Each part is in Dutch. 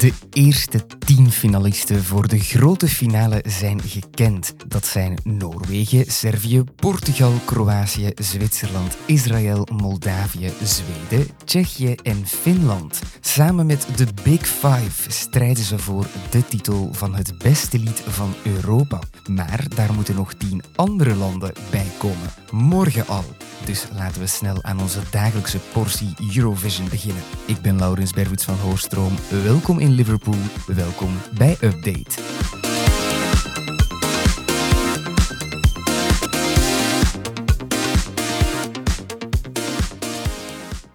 De eerste tien finalisten voor de grote finale zijn gekend. Dat zijn Noorwegen, Servië, Portugal, Kroatië, Zwitserland, Israël, Moldavië, Zweden, Tsjechië en Finland. Samen met de Big Five strijden ze voor de titel van het beste lied van Europa. Maar daar moeten nog tien andere landen bij komen. Morgen al. Dus laten we snel aan onze dagelijkse portie Eurovision beginnen. Ik ben Laurens Bervoets van Hoorstroom. Welkom in Liverpool. Welkom bij Update.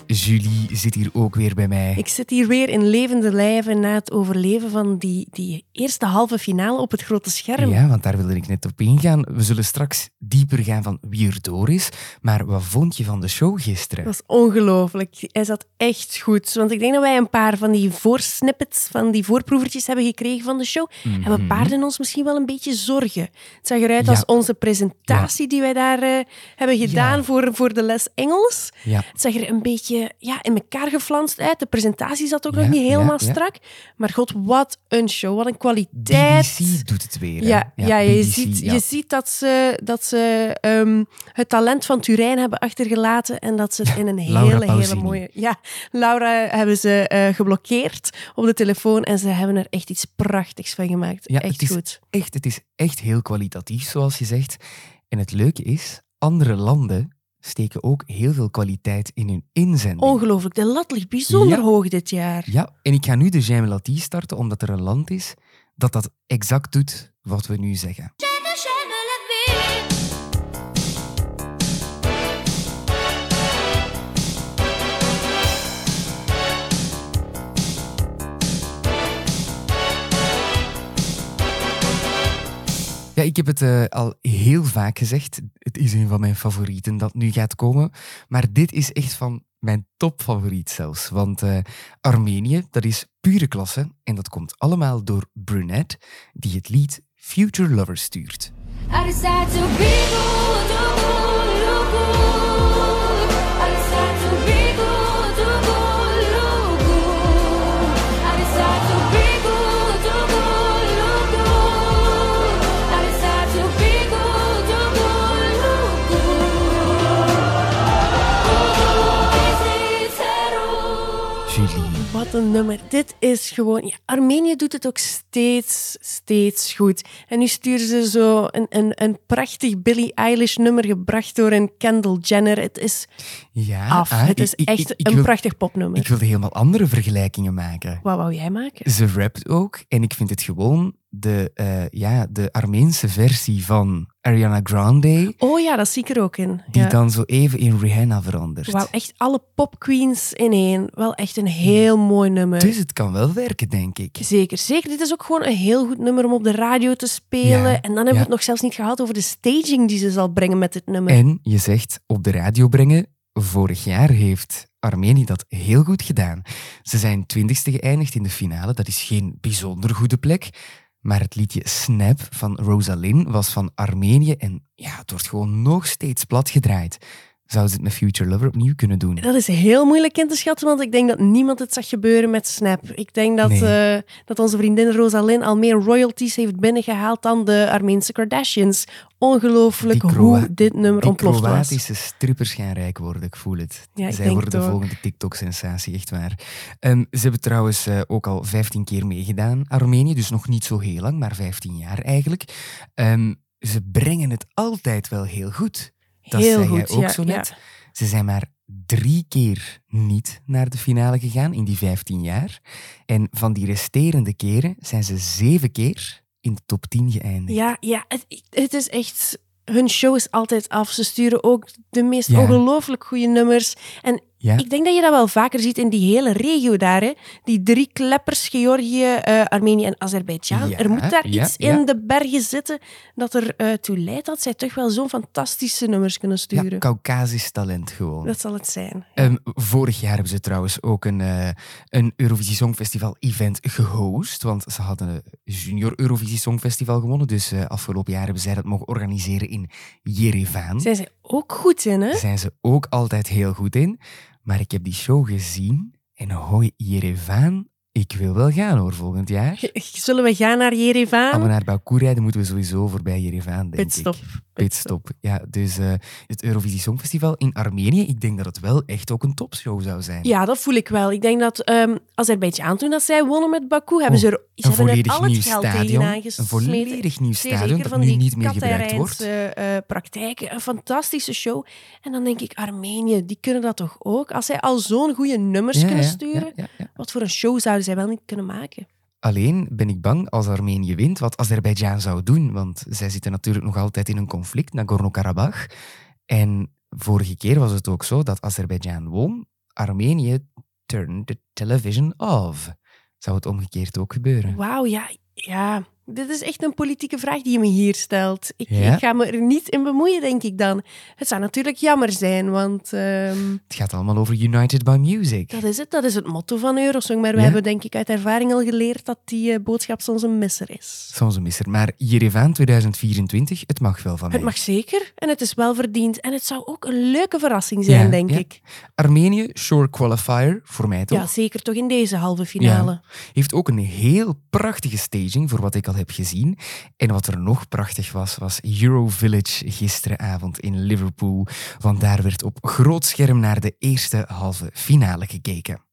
Julie zit hier ook weer bij mij. Ik zit hier weer in levende lijven na het overleven van die, die eerste halve finale op het grote scherm. Ja, want daar wilde ik net op ingaan. We zullen straks dieper gaan van wie er door is. Maar wat vond je van de show gisteren? Dat was ongelooflijk. Hij zat echt goed. Want ik denk dat wij een paar van die voorsnippets, van die voorproevertjes hebben gekregen van de show. En we baarden ons misschien wel een beetje zorgen. Het zag eruit Mhm. Ja. als onze presentatie die wij daar eh, hebben gedaan voor, voor de les Engels. Het zag er een beetje ja, in elkaar geflanst uit. De presentatie zat ook Ja, nog niet helemaal ja, strak. Maar god, wat een show. Wat een kwaliteit. BBC doet het weer. hè? Ja, ja, je, BBC, ziet, je ziet dat ze, dat ze ehm, het talent van Turijn hebben achtergelaten en dat ze het in een hele, hele mooie... Ja, Laura hebben ze eh, geblokkeerd op de telefoon en ze hebben er echt iets prachtigs van gemaakt. Echt het is goed. Echt, het is echt heel kwalitatief, zoals je zegt. En het leuke is, andere landen steken ook heel veel kwaliteit in hun inzending. Ongelooflijk, de lat ligt bijzonder Ja. hoog dit jaar. Ja, en ik ga nu de Jaime Lati starten, omdat er een land is dat dat exact doet wat we nu zeggen. Ik heb het eh, al heel vaak gezegd. Het is een van mijn favorieten dat nu gaat komen. Maar dit is echt van mijn topfavoriet zelfs. Want eh, Armenië, dat is pure klasse. En dat komt allemaal door Brunette, die het lied Future Lover stuurt. Een nummer. Dit is gewoon... Ja, Armenië doet het ook steeds, steeds goed. En nu sturen ze zo een, een, een prachtig Billie Eilish nummer gebracht door een Kendall Jenner. Het is Ja, af. ah, het is ik- ik- echt ik een wil- prachtig popnummer. Ik wilde helemaal andere vergelijkingen maken. Wat wou jij maken? Ze rapt ook. En ik vind het gewoon de, eh, ja, de Armeense versie van Ariana Grande, Oh ja, dat zie ik er ook in. die ja. dan zo even in Rihanna verandert. Wauw, echt alle popqueens in één. Wel echt een heel mooi nummer. Dus het kan wel werken, denk ik. Zeker, zeker. Dit is ook gewoon een heel goed nummer om op de radio te spelen. Ja, en dan hebben we het nog zelfs niet gehad over de staging die ze zal brengen met dit nummer. En je zegt op de radio brengen. Vorig jaar heeft Armenië dat heel goed gedaan. Ze zijn twintigste geëindigd in de finale. Dat is geen bijzonder goede plek. Maar het liedje Snap van Rosalind was van Armenië. En ja, het wordt gewoon nog steeds plat Zouden ze het met Future Lover opnieuw kunnen doen? Dat is heel moeilijk in te schatten, want ik denk dat niemand het zag gebeuren met Snap. Ik denk dat, Nee. eh, dat onze vriendin Rosalind al meer royalties heeft binnengehaald dan de Armeense Kardashians. Ongelooflijk hoe dit nummer Die ontploft was. Kroatische strippers gaan rijk worden, ik voel het. Ja, Zij worden de volgende TikTok-sensatie, echt waar. Ehm, ze hebben trouwens eh, ook al 15 keer meegedaan, Armenië, dus nog niet zo heel lang, maar 15 jaar eigenlijk. Ehm, ze brengen het altijd wel heel goed. Dat heel zei goed, jij ook zo net. Ze zijn maar drie keer niet naar de finale gegaan in die 15 jaar. En van die resterende keren zijn ze zeven keer in de top 10 geëindigd. Ja, ja het, het is echt... Hun show is altijd af. Ze sturen ook de meest Ja. ongelooflijk goede nummers. En Ja. ik denk dat je dat wel vaker ziet in die hele regio daar. Hè? Die drie kleppers, Georgië, eh, Armenië en Azerbeidzjan. Ja, er moet daar ja, iets ja. in de bergen zitten dat er eh, toe leidt dat zij toch wel zo'n fantastische nummers kunnen Ja, sturen. Caucasisch talent gewoon. dat zal het zijn. Ehm, vorig jaar hebben ze trouwens ook een, eh, een Eurovisie Songfestival event gehost. Want ze hadden een Junior Eurovisie Songfestival gewonnen. Dus afgelopen jaar hebben zij dat mogen organiseren in Jerevan. Zijn ze ook goed in, hè? Zijn ze ook altijd heel goed in. Maar ik heb die show gezien en hoi, Jerevan Ik wil wel gaan hoor, volgend jaar. Zullen we gaan naar Jerevan? Als we naar Baku rijden, moeten we sowieso voorbij Jerevan, denk Pitstop. ik. Pitstop. Ja, dus eh, het Eurovisie Songfestival in Armenië, ik denk dat het wel echt ook een topshow zou zijn. Ja, dat voel ik wel. Ik denk dat ehm Azerbeidzjan, toen dat zij wonnen met Baku, hebben ze er, Oh, een hebben er volledig al het nieuw geld stadion. Een volledig nieuw stadion dat nu niet meer gebruikt wordt. Praktijken. Een fantastische show. En dan denk ik, Armenië, die kunnen dat toch ook? Als zij al zo'n goede nummers Ja, kunnen ja, sturen, ja. wat voor een show zouden zij wel niet kunnen maken? Alleen ben ik bang als Armenië wint wat Azerbeidzjan zou doen. Want zij zitten natuurlijk nog altijd in een conflict, Nagorno-Karabakh. En vorige keer was het ook zo dat Azerbeidzjan won. Armenië turned the television off. Zou het omgekeerd ook gebeuren? Wauw, ja, ja. Dit is echt een politieke vraag die je me hier stelt. Ik, Ja. ik ga me er niet in bemoeien, denk ik dan. Het zou natuurlijk jammer zijn, want ehm, Het gaat allemaal over United by Music. dat is het. Dat is het motto van Eurosong. Maar we hebben denk ik uit ervaring al geleerd dat die eh, boodschap soms een misser is. Soms een misser. Maar Jerevan 2024, het mag wel van mij. Het mag zeker en het is wel verdiend. En het zou ook een leuke verrassing zijn, Ja, denk ik. Armenië, sure qualifier, voor mij toch? Ja, zeker toch in deze halve finale. Heeft ook een heel prachtige staging, voor wat ik al heb gezien. En wat er nog prachtig was, was Euro Village gisteravond in Liverpool. Want daar werd op groot scherm naar de eerste halve finale gekeken.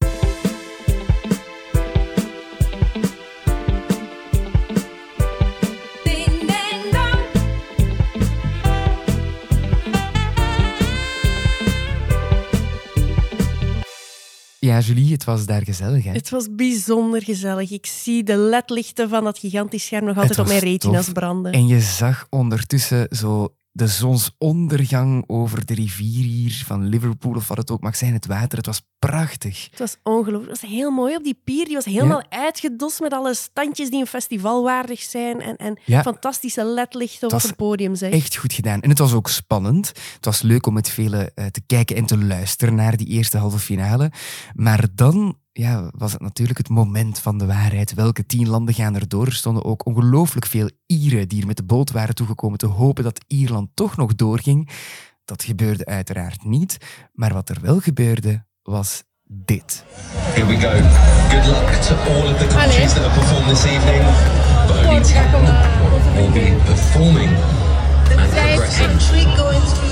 Ja, Julie, het was daar gezellig, hè? Het was bijzonder gezellig. Ik zie de ledlichten van dat gigantisch scherm nog altijd op mijn retina's tof. branden. En je zag ondertussen zo de zonsondergang over de rivier hier van Liverpool, of wat het ook mag zijn, het water. Het was prachtig. Het was ongelooflijk. Het was heel mooi op die pier. Die was helemaal uitgedost met alle standjes die een festivalwaardig zijn. En, en Ja. fantastische ledlichten op het podium. Zeg. Echt goed gedaan. En het was ook spannend. Het was leuk om met velen eh, te kijken en te luisteren naar die eerste halve finale. Maar dan ja, was het natuurlijk het moment van de waarheid. Welke tien landen gaan er door? Er stonden ook ongelooflijk veel Ieren die er met de boot waren toegekomen te hopen dat Ierland toch nog doorging. Dat gebeurde uiteraard niet. Maar wat er wel gebeurde, was dit. Here we go. Good luck to all of the countries that have performed this evening. But only 10 will be performing and progressing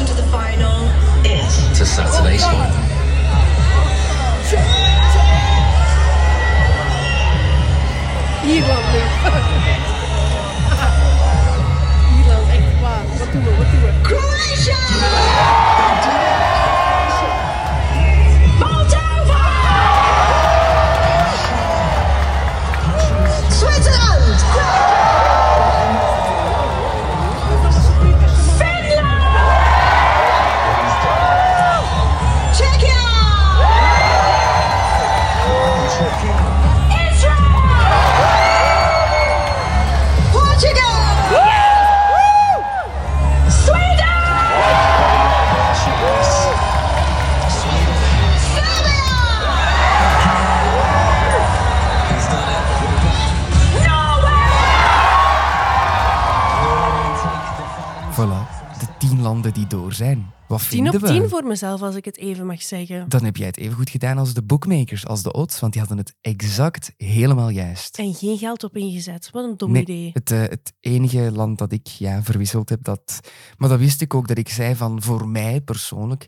tien landen die door zijn. Wat 10 op? 10 voor mezelf, als ik het even mag zeggen. Dan heb jij het even goed gedaan als de bookmakers, als de odds, want die hadden het exact helemaal juist. En geen geld op ingezet. Wat een dom Nee, idee. het, eh, het enige land dat ik ja, verwisseld heb, dat... maar dat wist ik ook, dat ik zei van voor mij persoonlijk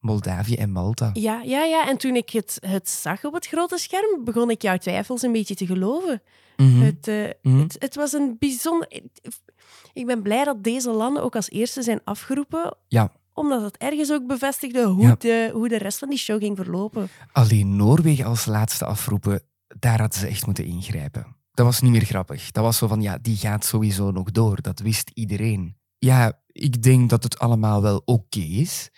Moldavië en Malta. Ja, ja, ja. En toen ik het, het zag op het grote scherm, begon ik jouw twijfels een beetje te geloven. Mhm. Het, eh, Mhm. het, het was een bijzonder... Ik ben blij dat deze landen ook als eerste zijn afgeroepen, Ja, omdat het ergens ook bevestigde hoe, Ja. de, hoe de rest van die show ging verlopen. alleen Noorwegen als laatste afroepen, daar hadden ze echt moeten ingrijpen. Dat was niet meer grappig. Dat was zo van, ja, die gaat sowieso nog door. Dat wist iedereen. Ja, ik denk dat het allemaal wel oké is.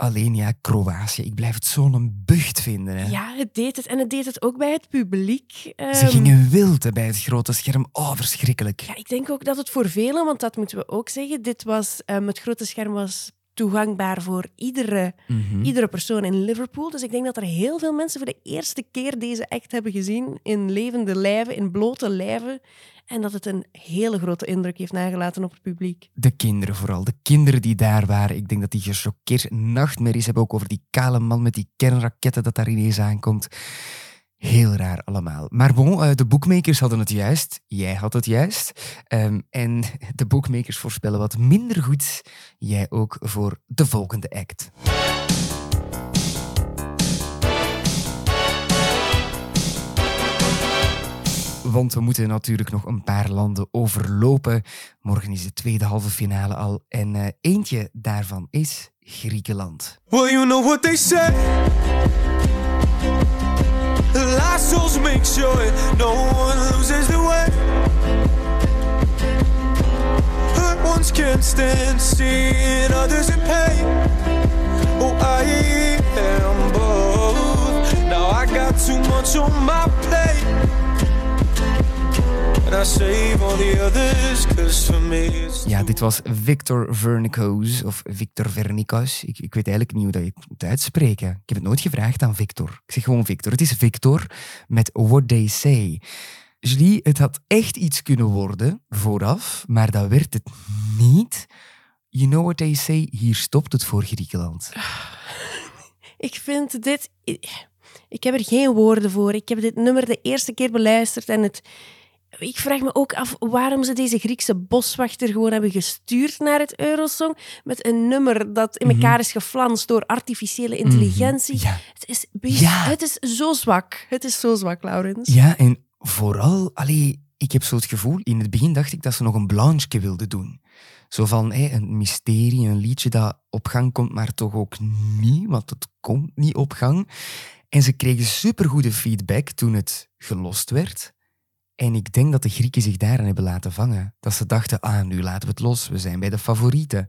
Alleen ja, Kroatië, ik blijf het zo'n bucht vinden. Hè. Ja, het deed het. En het deed het ook bij het publiek. Ze Ehm, gingen wild hè, bij het grote scherm. Oh, verschrikkelijk. Ja, ik denk ook dat het voor velen, want dat moeten we ook zeggen, dit was, ehm, het grote scherm was toegankbaar voor iedere, Mhm. iedere persoon in Liverpool. Dus ik denk dat er heel veel mensen voor de eerste keer deze act hebben gezien in levende lijven, in blote lijven. En dat het een hele grote indruk heeft nagelaten op het publiek. De kinderen vooral. De kinderen die daar waren. Ik denk dat die gechoqueerd nachtmerries hebben ook over die kale man met die kernraketten dat daar ineens aankomt. Heel raar allemaal. Maar bon, eh, de boekmakers hadden het juist. Jij had het juist. Ehm, en de boekmakers voorspellen wat minder goed. Jij ook voor de volgende act. Want we moeten natuurlijk nog een paar landen overlopen. Morgen is de tweede halve finale al. En eh, eentje daarvan is Griekenland. Well, you know what they say. Lost souls make sure no one loses the way. Hurt ones can't stand seeing others in pain. Oh, I am both. Now I got too much on my plate. Ja, dit was Victor Vernicos, of Victor Vernicos. Ik, ik weet eigenlijk niet hoe dat je het moet uitspreken. Ik heb het nooit gevraagd aan Victor. Ik zeg gewoon Victor. Het is Victor met What They Say. Julie, het had echt iets kunnen worden vooraf, maar dat werd het niet. You know what they say, hier stopt het voor Griekenland. Ik vind dit... Ik heb er geen woorden voor. Ik heb dit nummer de eerste keer beluisterd en het... Ik vraag me ook af waarom ze deze Griekse boswachter gewoon hebben gestuurd naar het Eurosong met een nummer dat in elkaar is geflanst door artificiële intelligentie. Mhm. Ja. Het, is, Ja. het is zo zwak. Het is zo zwak, Laurens. Ja, en vooral, allee, ik heb zo het gevoel, in het begin dacht ik dat ze nog een blanche wilden doen. Zo van hé, een mysterie, een liedje dat op gang komt, maar toch ook niet, want het komt niet op gang. En ze kregen supergoede feedback toen het gelost werd. En ik denk dat de Grieken zich daarin hebben laten vangen. Dat ze dachten, ah, nu laten we het los, we zijn bij de favorieten.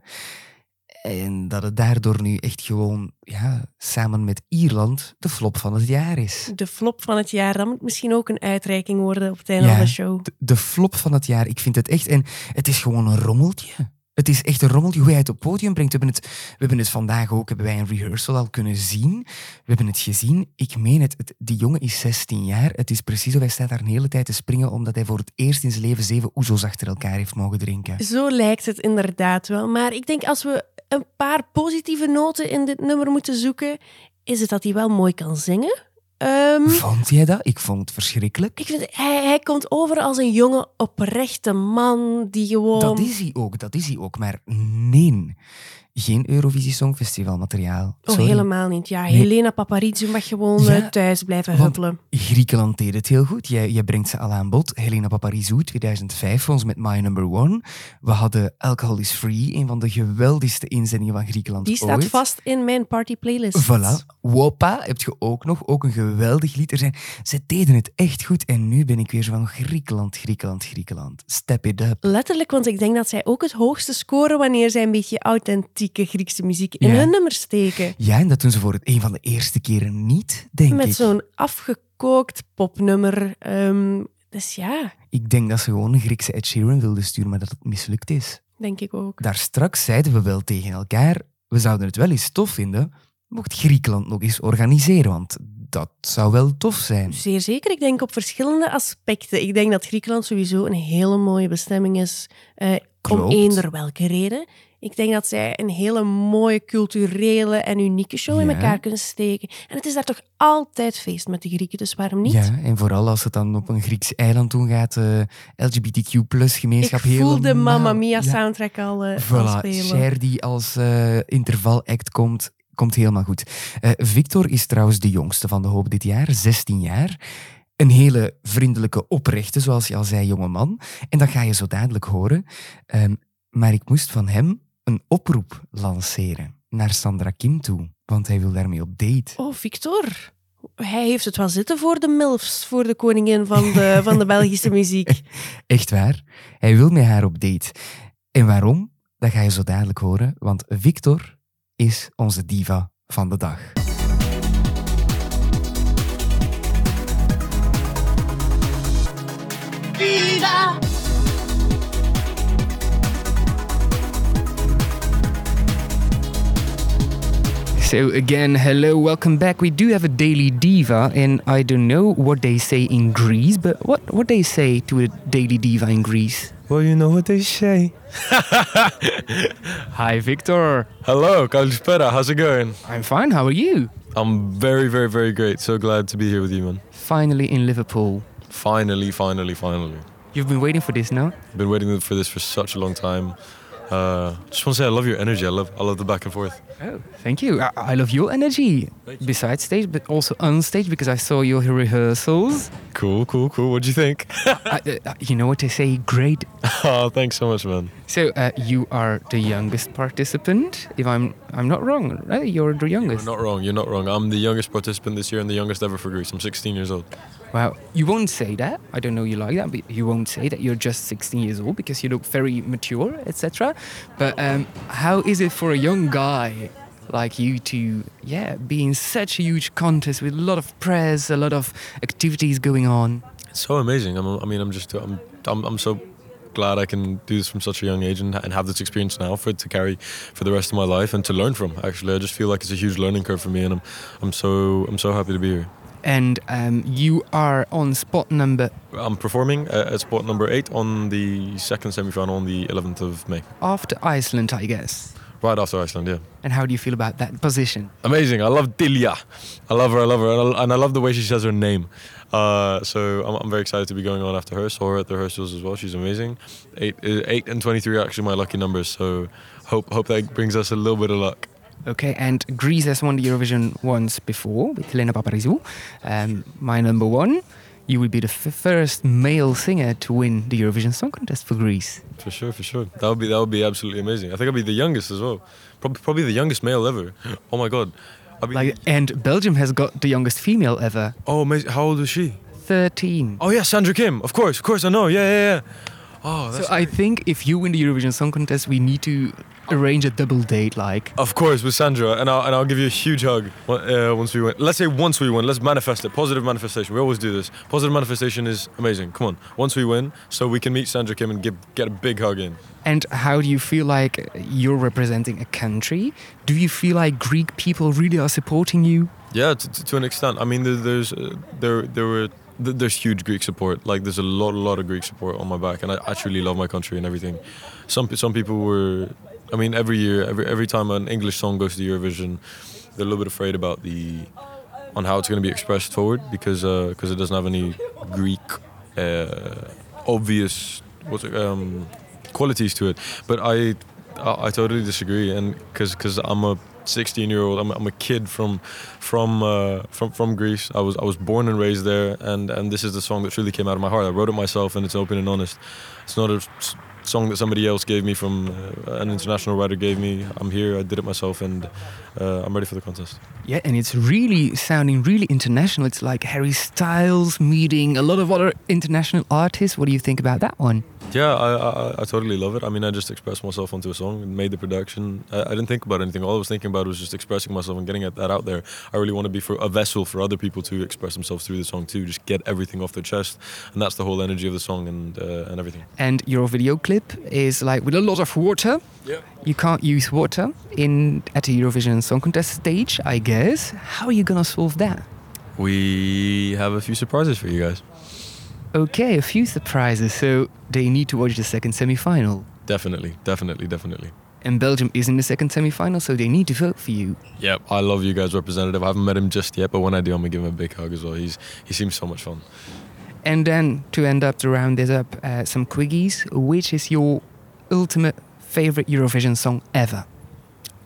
En dat het daardoor nu echt gewoon, ja, samen met Ierland, de flop van het jaar is. De flop van het jaar, dat moet misschien ook een uitreiking worden op het einde van de show. De, de flop van het jaar. Ik vind het echt. En het is gewoon een rommeltje. Het is echt een rommeltje hoe hij het op podium brengt. We hebben het, we hebben vandaag ook hebben wij een rehearsal al kunnen zien. We hebben het gezien. Ik meen het, het, die jongen is 16 jaar. Het is precies of hij staat daar een hele tijd te springen omdat hij voor het eerst in zijn leven zeven oezo's achter elkaar heeft mogen drinken. Zo lijkt het inderdaad wel. Maar ik denk als we een paar positieve noten in dit nummer moeten zoeken, is het dat hij wel mooi kan zingen. Ehm, Vond jij dat? Ik vond het verschrikkelijk. ik vind, hij, hij komt over als een jonge, oprechte man die gewoon... Dat is hij ook, dat is hij ook. Maar nee, geen Eurovisie Songfestival materiaal. Oh, Sorry. helemaal niet. Ja, Helena Paparizou mag gewoon Ja, eh, thuis blijven huppelen. Griekenland deed het heel goed. Jij, jij brengt ze al aan bod. Helena Paparizou, 2005, voor ons met My Number One. We hadden Alcohol is Free, een van de geweldigste inzendingen van Griekenland Die staat ooit. vast in mijn party playlist. Voilà. Wopa heb je ook nog. Ook een geweldig lied. Er zijn, ze deden het echt goed. En nu ben ik weer zo van Griekenland, Griekenland, Griekenland. Step it up. Letterlijk, want ik denk dat zij ook het hoogste scoren wanneer zij een beetje Griekse muziek in Ja. hun nummers steken. Ja, en dat doen ze voor het een van de eerste keren niet, denk Met ik. zo'n afgekookt popnummer. Ehm, dus ja, Ik denk dat ze gewoon een Griekse Ed Sheeran wilden sturen, maar dat het mislukt is. denk ik ook. Daar straks zeiden we wel tegen elkaar, we zouden het wel eens tof vinden, mocht Griekenland nog eens organiseren, want dat zou wel tof zijn. Zeer zeker. Ik denk op verschillende aspecten. Ik denk dat Griekenland sowieso een hele mooie bestemming is. eh, om eender welke reden. Ik denk dat zij een hele mooie culturele en unieke show in elkaar kunnen steken. En het is daar toch altijd feest met de Grieken, dus waarom niet? Ja, en vooral als het dan op een Grieks eiland toe gaat, eh LGBTQ plus gemeenschap Ik voel de Mamma Mia Ja. soundtrack al, al Voilà, spelen. Cher die als eh, intervalact komt, komt helemaal goed. Victor is trouwens de jongste van de hoop dit jaar, 16 jaar. Een hele vriendelijke, oprechte, zoals je al zei, jongeman. En dat ga je zo dadelijk horen. Ehm, maar ik moest van hem een oproep lanceren naar Sandra Kim toe, want hij wil daarmee op date. Oh, Victor. Hij heeft het wel zitten voor de MILFs, voor de koningin van de, van de Belgische muziek. Echt waar. Hij wil met haar op date. En waarom? Dat ga je zo dadelijk horen, want Victor is onze diva van de dag. So again, hello, welcome back. We do have a daily diva, and I don't know what they say in Greece, but what what they say to a daily diva in Greece? Well, you know what they say. Hi, Victor. Hello, Kalispera. How's it going? I'm fine. How are you? I'm very, very, very great. So glad to be here with you, man. finally in Liverpool. Finally, finally, finally. You've been waiting for this now? Been waiting for this for such a long time. Uh, just want to say I love your energy. I love I love the back and forth. Oh, thank you. I, I love your energy. Besides stage, but also on stage because I saw your rehearsals. Cool, cool, cool. What do you think? I, uh, you know what they say? Great. oh, thanks so much, man. So uh, you are the youngest participant. If I'm I'm not wrong, right? You're the youngest. You're not wrong. You're not wrong. I'm the youngest participant this year and the youngest ever for Greece. I'm 16 years old. Wow, you won't say that. I don't know you like that, but you won't say that you're just 16 years old because you look very mature, etc. But um, how is it for a young guy like you to, yeah, be in such a huge contest with a lot of press, a lot of activities going on? It's so amazing. I'm, I mean, I'm just I'm, I'm I'm so glad I can do this from such a young age and, and have this experience now for it to carry for the rest of my life and to learn from. Actually, I just feel like it's a huge learning curve for me, and I'm I'm so I'm so happy to be here. And um, you are on spot number I'm performing uh, at spot number eight on the second semi-final on the 11th of May, after Iceland, I guess. Right after Iceland. Yeah. And how do you feel about that position? Amazing. I love Dilia. I love her. I love her, and I, and I love the way she says her name. Uh, so I'm, I'm very excited to be going on after her. Saw her at the rehearsals as well. She's amazing. Eight, uh, eight and 23 are actually my lucky numbers. So hope hope that brings us a little bit of luck. Okay, and Greece has won the Eurovision once before with Helena Paparizou. Um, my number one. You will be the first male singer to win the Eurovision Song Contest for Greece. For sure, for sure. That would be that would be absolutely amazing. I think I'll be the youngest as well. Probably probably the youngest male ever. Oh my god. Like, and Belgium has got the youngest female ever, oh amazing. How old is she? 13. Oh yeah, Sandra Kim. Of course, of course I know. Yeah, yeah, yeah. Oh, that's so I think if you win the Eurovision Song Contest, we need to arrange a double date. Like, Of course, with Sandra, and I'll, and I'll give you a huge hug uh, once we win. Let's say once we win, let's manifest it. Positive manifestation. We always do this. Positive manifestation is amazing. Come on, once we win, so we can meet Sandra Kim and give, get a big hug in. and how do you feel like you're representing a country? Do you feel like Greek people really are supporting you? Yeah, to, to, an extent. I mean, there, there's uh, there there were there's huge Greek support. Like there's a lot a lot of Greek support on my back, and I actually love my country and everything. Some some people were. I mean, every year, every every time an English song goes to Eurovision, they're a little bit afraid about the on how it's going to be expressed forward because because it doesn't have any Greek uh, obvious what's it, um, qualities to it. But I I, I totally disagree, and because because I'm a 16 year old, I'm, I'm a kid from from uh, from from Greece. I was I was born and raised there, and and this is the song that truly came out of my heart. I wrote it myself, and it's open and honest. It's not a song that somebody else gave me from uh, an international writer gave me. I'm here. I did it myself, and uh, I'm ready for the contest. Yeah, and it's really sounding really international. It's like Harry Styles meeting a lot of other international artists. What do you think about that one? Yeah, I, I I totally love it. I mean, I just expressed myself onto a song and made the production. I, I didn't think about anything. All I was thinking about was just expressing myself and getting it- that out there. I really want to be for a vessel for other people to express themselves through the song too. Just get everything off their chest, and that's the whole energy of the song and uh, and everything. And your video clip is like with a lot of water. Yeah. You can't use water in at the Eurovision Song Contest stage, I guess. How are you gonna solve that? We have a few surprises for you guys. Okay, a few surprises. So they need to watch the second semi-final. Definitely, definitely, definitely. And Belgium is in the second semi-final, so they need to vote for you. Yep. I love you guys, representative. I haven't met him just yet, but when I do, I'm gonna give him a big hug as well. He's he seems so much fun. And then to end up to round this up, uh, some quickies. Which is your ultimate favorite Eurovision song ever?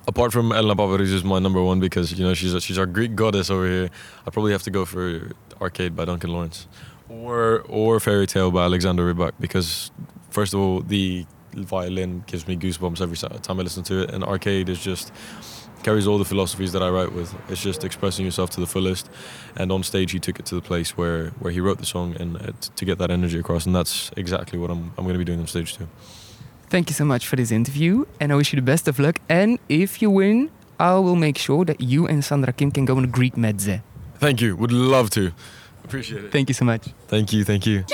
Apart from Elena Paparizou is my number one because you know she's a, she's our Greek goddess over here. I probably have to go for Arcade by Duncan Lawrence, or or Fairy Tale by Alexander Rybak because first of all the violin gives me goosebumps every time I listen to it, and Arcade is just carries all the philosophies that I write with. It's just expressing yourself to the fullest, and on stage he took it to the place where where he wrote the song and uh, to get that energy across, and that's exactly what I'm I'm going to be doing on stage too. Thank you so much for this interview, and I wish you the best of luck. And if you win, I will make sure that you and Sandra Kim can go on a Greek medze. Thank you. Would love to. Appreciate it. Thank you so much. Thank you. Thank you.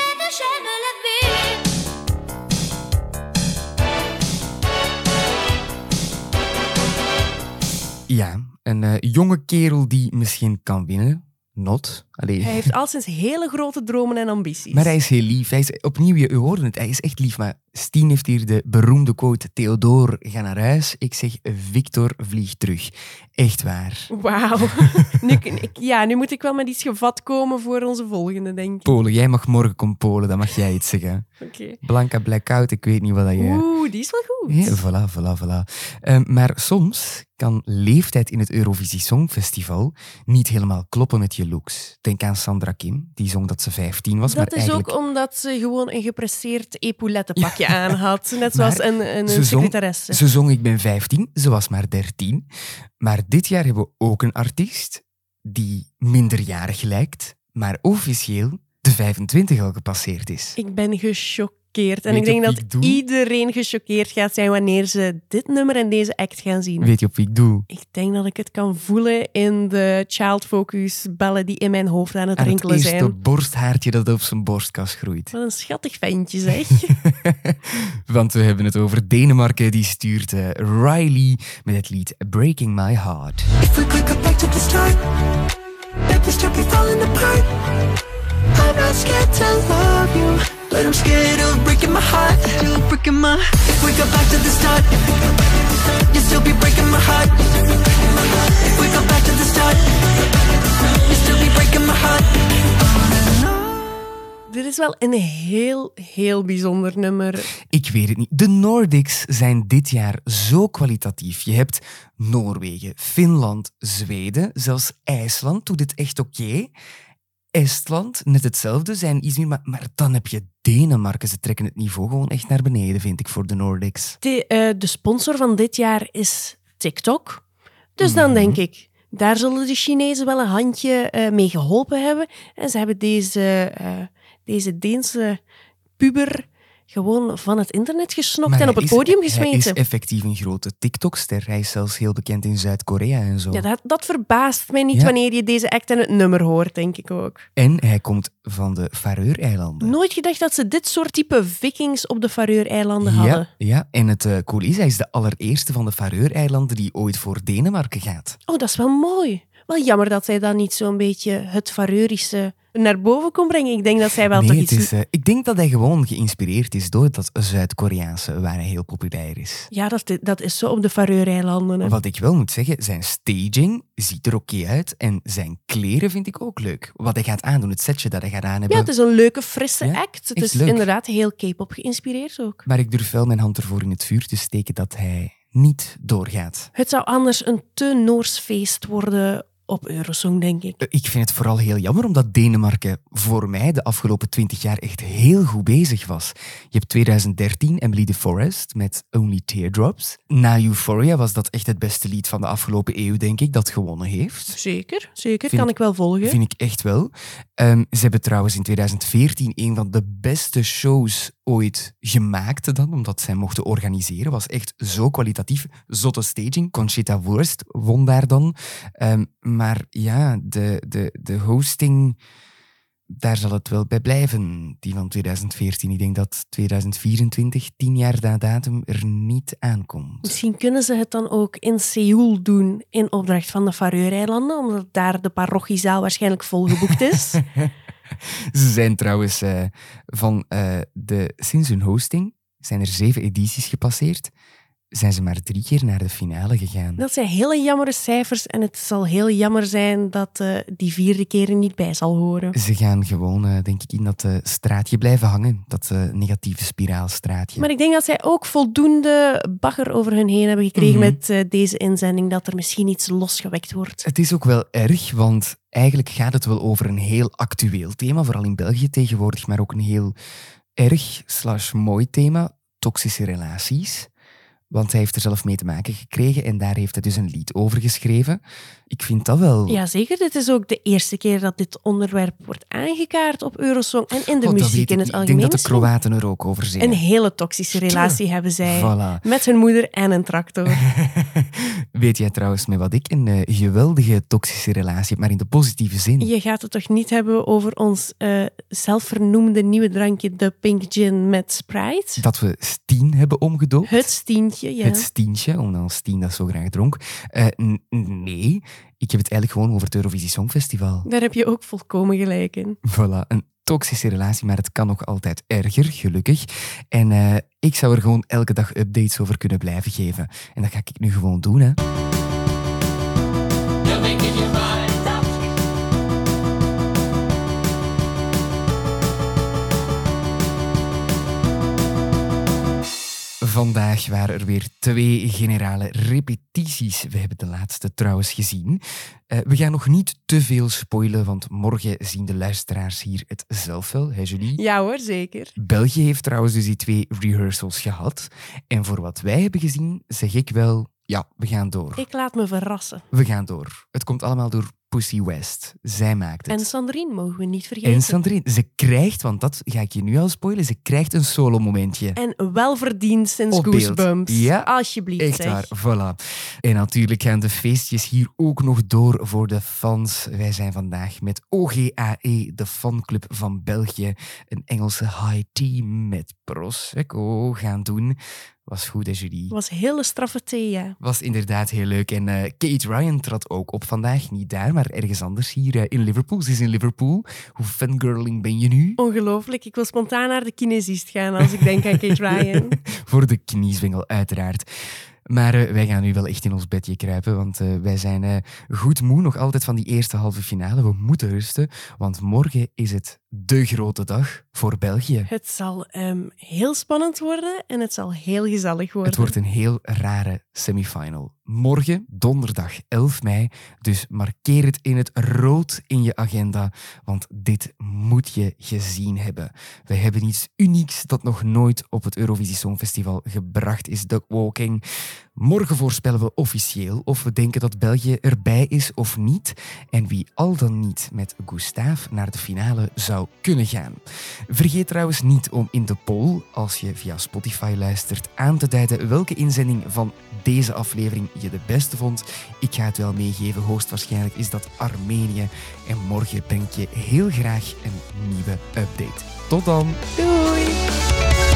Ja, een eh, jonge kerel die misschien kan winnen. Not. Allee. Hij heeft al sinds hele grote dromen en ambities. Maar hij is heel lief. Hij is, opnieuw, je, u hoorde het, hij is echt lief. Maar Stien heeft hier de beroemde quote: Theodor, ga naar huis. Ik zeg, Victor, vlieg terug. Echt waar. Wauw. nu, ik- ja, nu moet ik wel met iets gevat komen voor onze volgende, denk ik. Polen, jij mag morgen komen Polen, dan mag jij iets zeggen. Oké. Blanca Blackout, ik weet niet wat dat je... Oeh, die is wel goed. Ja, voilà, voilà, voilà. Ehm, maar soms kan leeftijd in het Eurovisie Songfestival niet helemaal kloppen met je looks. Denk aan Sandra Kim, die zong dat ze 15 was, maar Dat is eigenlijk... ook omdat ze gewoon een gepresseerd epaulettenpakje aan had. Net Maar zoals een, een, ze een zong- secretaresse. Ze zong Ik ben 15, ze was maar 13. Maar dit jaar hebben we ook een artiest die minderjarig lijkt, maar officieel de 25 al gepasseerd is. Ik ben gechoqueerd. En ik denk dat ik iedereen gechoqueerd gaat zijn wanneer ze dit nummer en deze act gaan zien. Weet je op wie ik doe? Ik denk dat ik het kan voelen in de child focus bellen die in mijn hoofd aan het het rinkelen eerste zijn. borsthaartje dat op zijn borstkas groeit. Wat een schattig ventje, zeg. Want we hebben het over Denemarken, die stuurt eh, Riley met het lied Breaking My Heart. If we back to start, we falling apart. I'm not scared to love you, but I'm scared of breaking my heart. Still breaking my. If we go back to the start, you'll still be breaking my heart. If we go back to the start, you'll still be breaking my heart. Dit is wel een heel, heel bijzonder nummer. Ik weet het niet. De Nordics zijn dit jaar zo kwalitatief. Je hebt Noorwegen, Finland, Zweden, zelfs IJsland doet dit echt oké. Estland, net hetzelfde, zijn iets meer, maar, maar dan heb je Denemarken. Ze trekken het niveau gewoon echt naar beneden, vind ik, voor de Nordics. De, eh, de sponsor van dit jaar is TikTok. Dus dan Mhm. denk ik, daar zullen de Chinezen wel een handje eh, mee geholpen hebben. En ze hebben deze, eh, deze Deense puber gewoon van het internet gesnokt Maar en op hij het is- podium Hij gesmeten. is effectief een grote TikTok-ster. Hij is zelfs heel bekend in Zuid-Korea en zo. Ja, dat, dat verbaast mij niet Ja. wanneer je deze act en het nummer hoort, denk ik ook. En hij komt van de Faroe-eilanden. Nooit gedacht dat ze dit soort type vikings op de Faroe-eilanden Ja, hadden. ja, en het uh, cool is, hij is de allereerste van de Faroe-eilanden die ooit voor Denemarken gaat. Oh, dat is wel mooi. Wel jammer dat zij dan niet zo'n beetje het Fareurische naar boven kon brengen. Ik denk dat zij wel nee, toch het iets... is, eh, ik denk dat hij gewoon geïnspireerd is door dat Zuid-Koreaanse, waar hij heel populair is. Ja, dat, dat is zo op de Faroe-eilanden. Wat ik wel moet zeggen, zijn staging ziet er oké uit en zijn kleren vind ik ook leuk. Wat hij gaat aandoen, het setje dat hij gaat aan hebben. Ja, het is een leuke, frisse Ja, act. Het is leuk. inderdaad heel K-pop geïnspireerd ook. Maar ik durf wel mijn hand ervoor in het vuur te steken dat hij niet doorgaat. Het zou anders een te Noors feest worden op Eurosong, denk ik. Eh, Ik vind het vooral heel jammer, omdat Denemarken voor mij de afgelopen twintig jaar echt heel goed bezig was. Je hebt 2013 Emily the Forest met Only Teardrops. Na Euphoria was dat echt het beste lied van de afgelopen eeuw, denk ik, dat gewonnen heeft. Zeker, zeker. Vind- kan ik wel volgen. Vind ik echt wel. Ehm, ze hebben trouwens in 2014 een van de beste shows ooit gemaakt dan, omdat zij mochten organiseren. Was echt zo kwalitatief. Zotte staging. Conchita Wurst won daar dan. Ehm, maar ja, de, de, de hosting, daar zal het wel bij blijven, die van 2014. Ik denk dat 2024, tien jaar na datum, er niet aankomt. Misschien kunnen ze het dan ook in Seoul doen in opdracht van de Faroe-eilanden, omdat daar de parochiezaal waarschijnlijk volgeboekt is. Ze zijn trouwens eh, van eh, de, sinds hun hosting zijn er zeven edities gepasseerd. Zijn ze maar drie keer naar de finale gegaan. Dat zijn hele jammere cijfers en het zal heel jammer zijn dat eh, die vierde keer er niet bij zal horen. Ze gaan gewoon, eh, denk ik, in dat eh, straatje blijven hangen. Dat negatieve spiraalstraatje. Maar ik denk dat zij ook voldoende bagger over hun heen hebben gekregen Mhm. met deze inzending, dat er misschien iets losgewekt wordt. Het is ook wel erg, want eigenlijk gaat het wel over een heel actueel thema, vooral in België tegenwoordig, maar ook een heel erg slash mooi thema, toxische relaties. Want hij heeft er zelf mee te maken gekregen en daar heeft hij dus een lied over geschreven. Ik vind dat wel... Jazeker, dit is ook de eerste keer dat dit onderwerp wordt aangekaart op Eurosong en in de Oh, muziek in het niet. Ik denk algemeen. dat de. Kroaten er ook over zingen. Een hele toxische relatie hebben zij. Voilà. Met hun moeder en een tractor. Weet jij trouwens met wat ik een eh, geweldige toxische relatie heb, maar in de positieve zin? Je gaat het toch niet hebben over ons eh, zelfvernoemde nieuwe drankje, de Pink Gin met Sprite? Dat we Steen hebben omgedoopt. Het stientje. België, ja. Het Stientje, omdat Stien dat zo graag dronk. Eh, nee, ik heb het eigenlijk gewoon over het Eurovisie Songfestival. Daar heb je ook volkomen gelijk in. Voilà, een toxische relatie, maar het kan nog altijd erger, gelukkig. En eh, ik zou er gewoon elke dag updates over kunnen blijven geven. En dat ga ik nu gewoon doen, hè. Vandaag waren er weer twee generale repetities. We hebben de laatste trouwens gezien. Eh, we gaan nog niet te veel spoilen, want morgen zien de luisteraars hier het zelf wel, hè Julie? Ja hoor, zeker. België heeft trouwens dus die twee rehearsals gehad. En voor wat wij hebben gezien, zeg ik wel, ja, we gaan door. Ik laat me verrassen. We gaan door. Het komt allemaal door Pussy West. Zij maakt het. En Sandrine mogen we niet vergeten. En Sandrine, ze krijgt, want dat ga ik je nu al spoilen, ze krijgt een solo-momentje. En wel verdiend sinds Op. Goosebumps. Ja, Alsjeblieft, Echt zeg. waar, voilà. En natuurlijk gaan de feestjes hier ook nog door voor de fans. Wij zijn vandaag met OGAE, de fanclub van België, een Engelse high tea met Prosecco gaan doen. Was goed, hè, Julie? was hele straffe thee, ja. Was inderdaad heel leuk. En eh, Kate Ryan trad ook op vandaag. Niet daar, maar ergens anders hier eh, in Liverpool. Ze is in Liverpool. Hoe fangirling ben je nu? Ongelooflijk. Ik wil spontaan naar de kinesist gaan als ik denk aan Kate Ryan. Voor de kniezwengel, uiteraard. Maar eh, wij gaan nu wel echt in ons bedje kruipen, want eh, wij zijn eh, goed moe nog altijd van die eerste halve finale. We moeten rusten, want morgen is het de grote dag voor België. Het zal ehm, heel spannend worden en het zal heel gezellig worden. Het wordt een heel rare semifinal. Morgen, donderdag 11 mei. Dus markeer het in het rood in je agenda, want dit moet je gezien hebben. We hebben iets unieks dat nog nooit op het Eurovisie Songfestival gebracht is, Duckwalking. Morgen voorspellen we officieel of we denken dat België erbij is of niet en wie al dan niet met Gustave naar de finale zou kunnen gaan. Vergeet trouwens niet om in de poll, als je via Spotify luistert, aan te duiden welke inzending van deze aflevering je de beste vond. Ik ga het wel meegeven, hoogstwaarschijnlijk is dat Armenië. En morgen breng ik je heel graag een nieuwe update. Tot dan! Doei!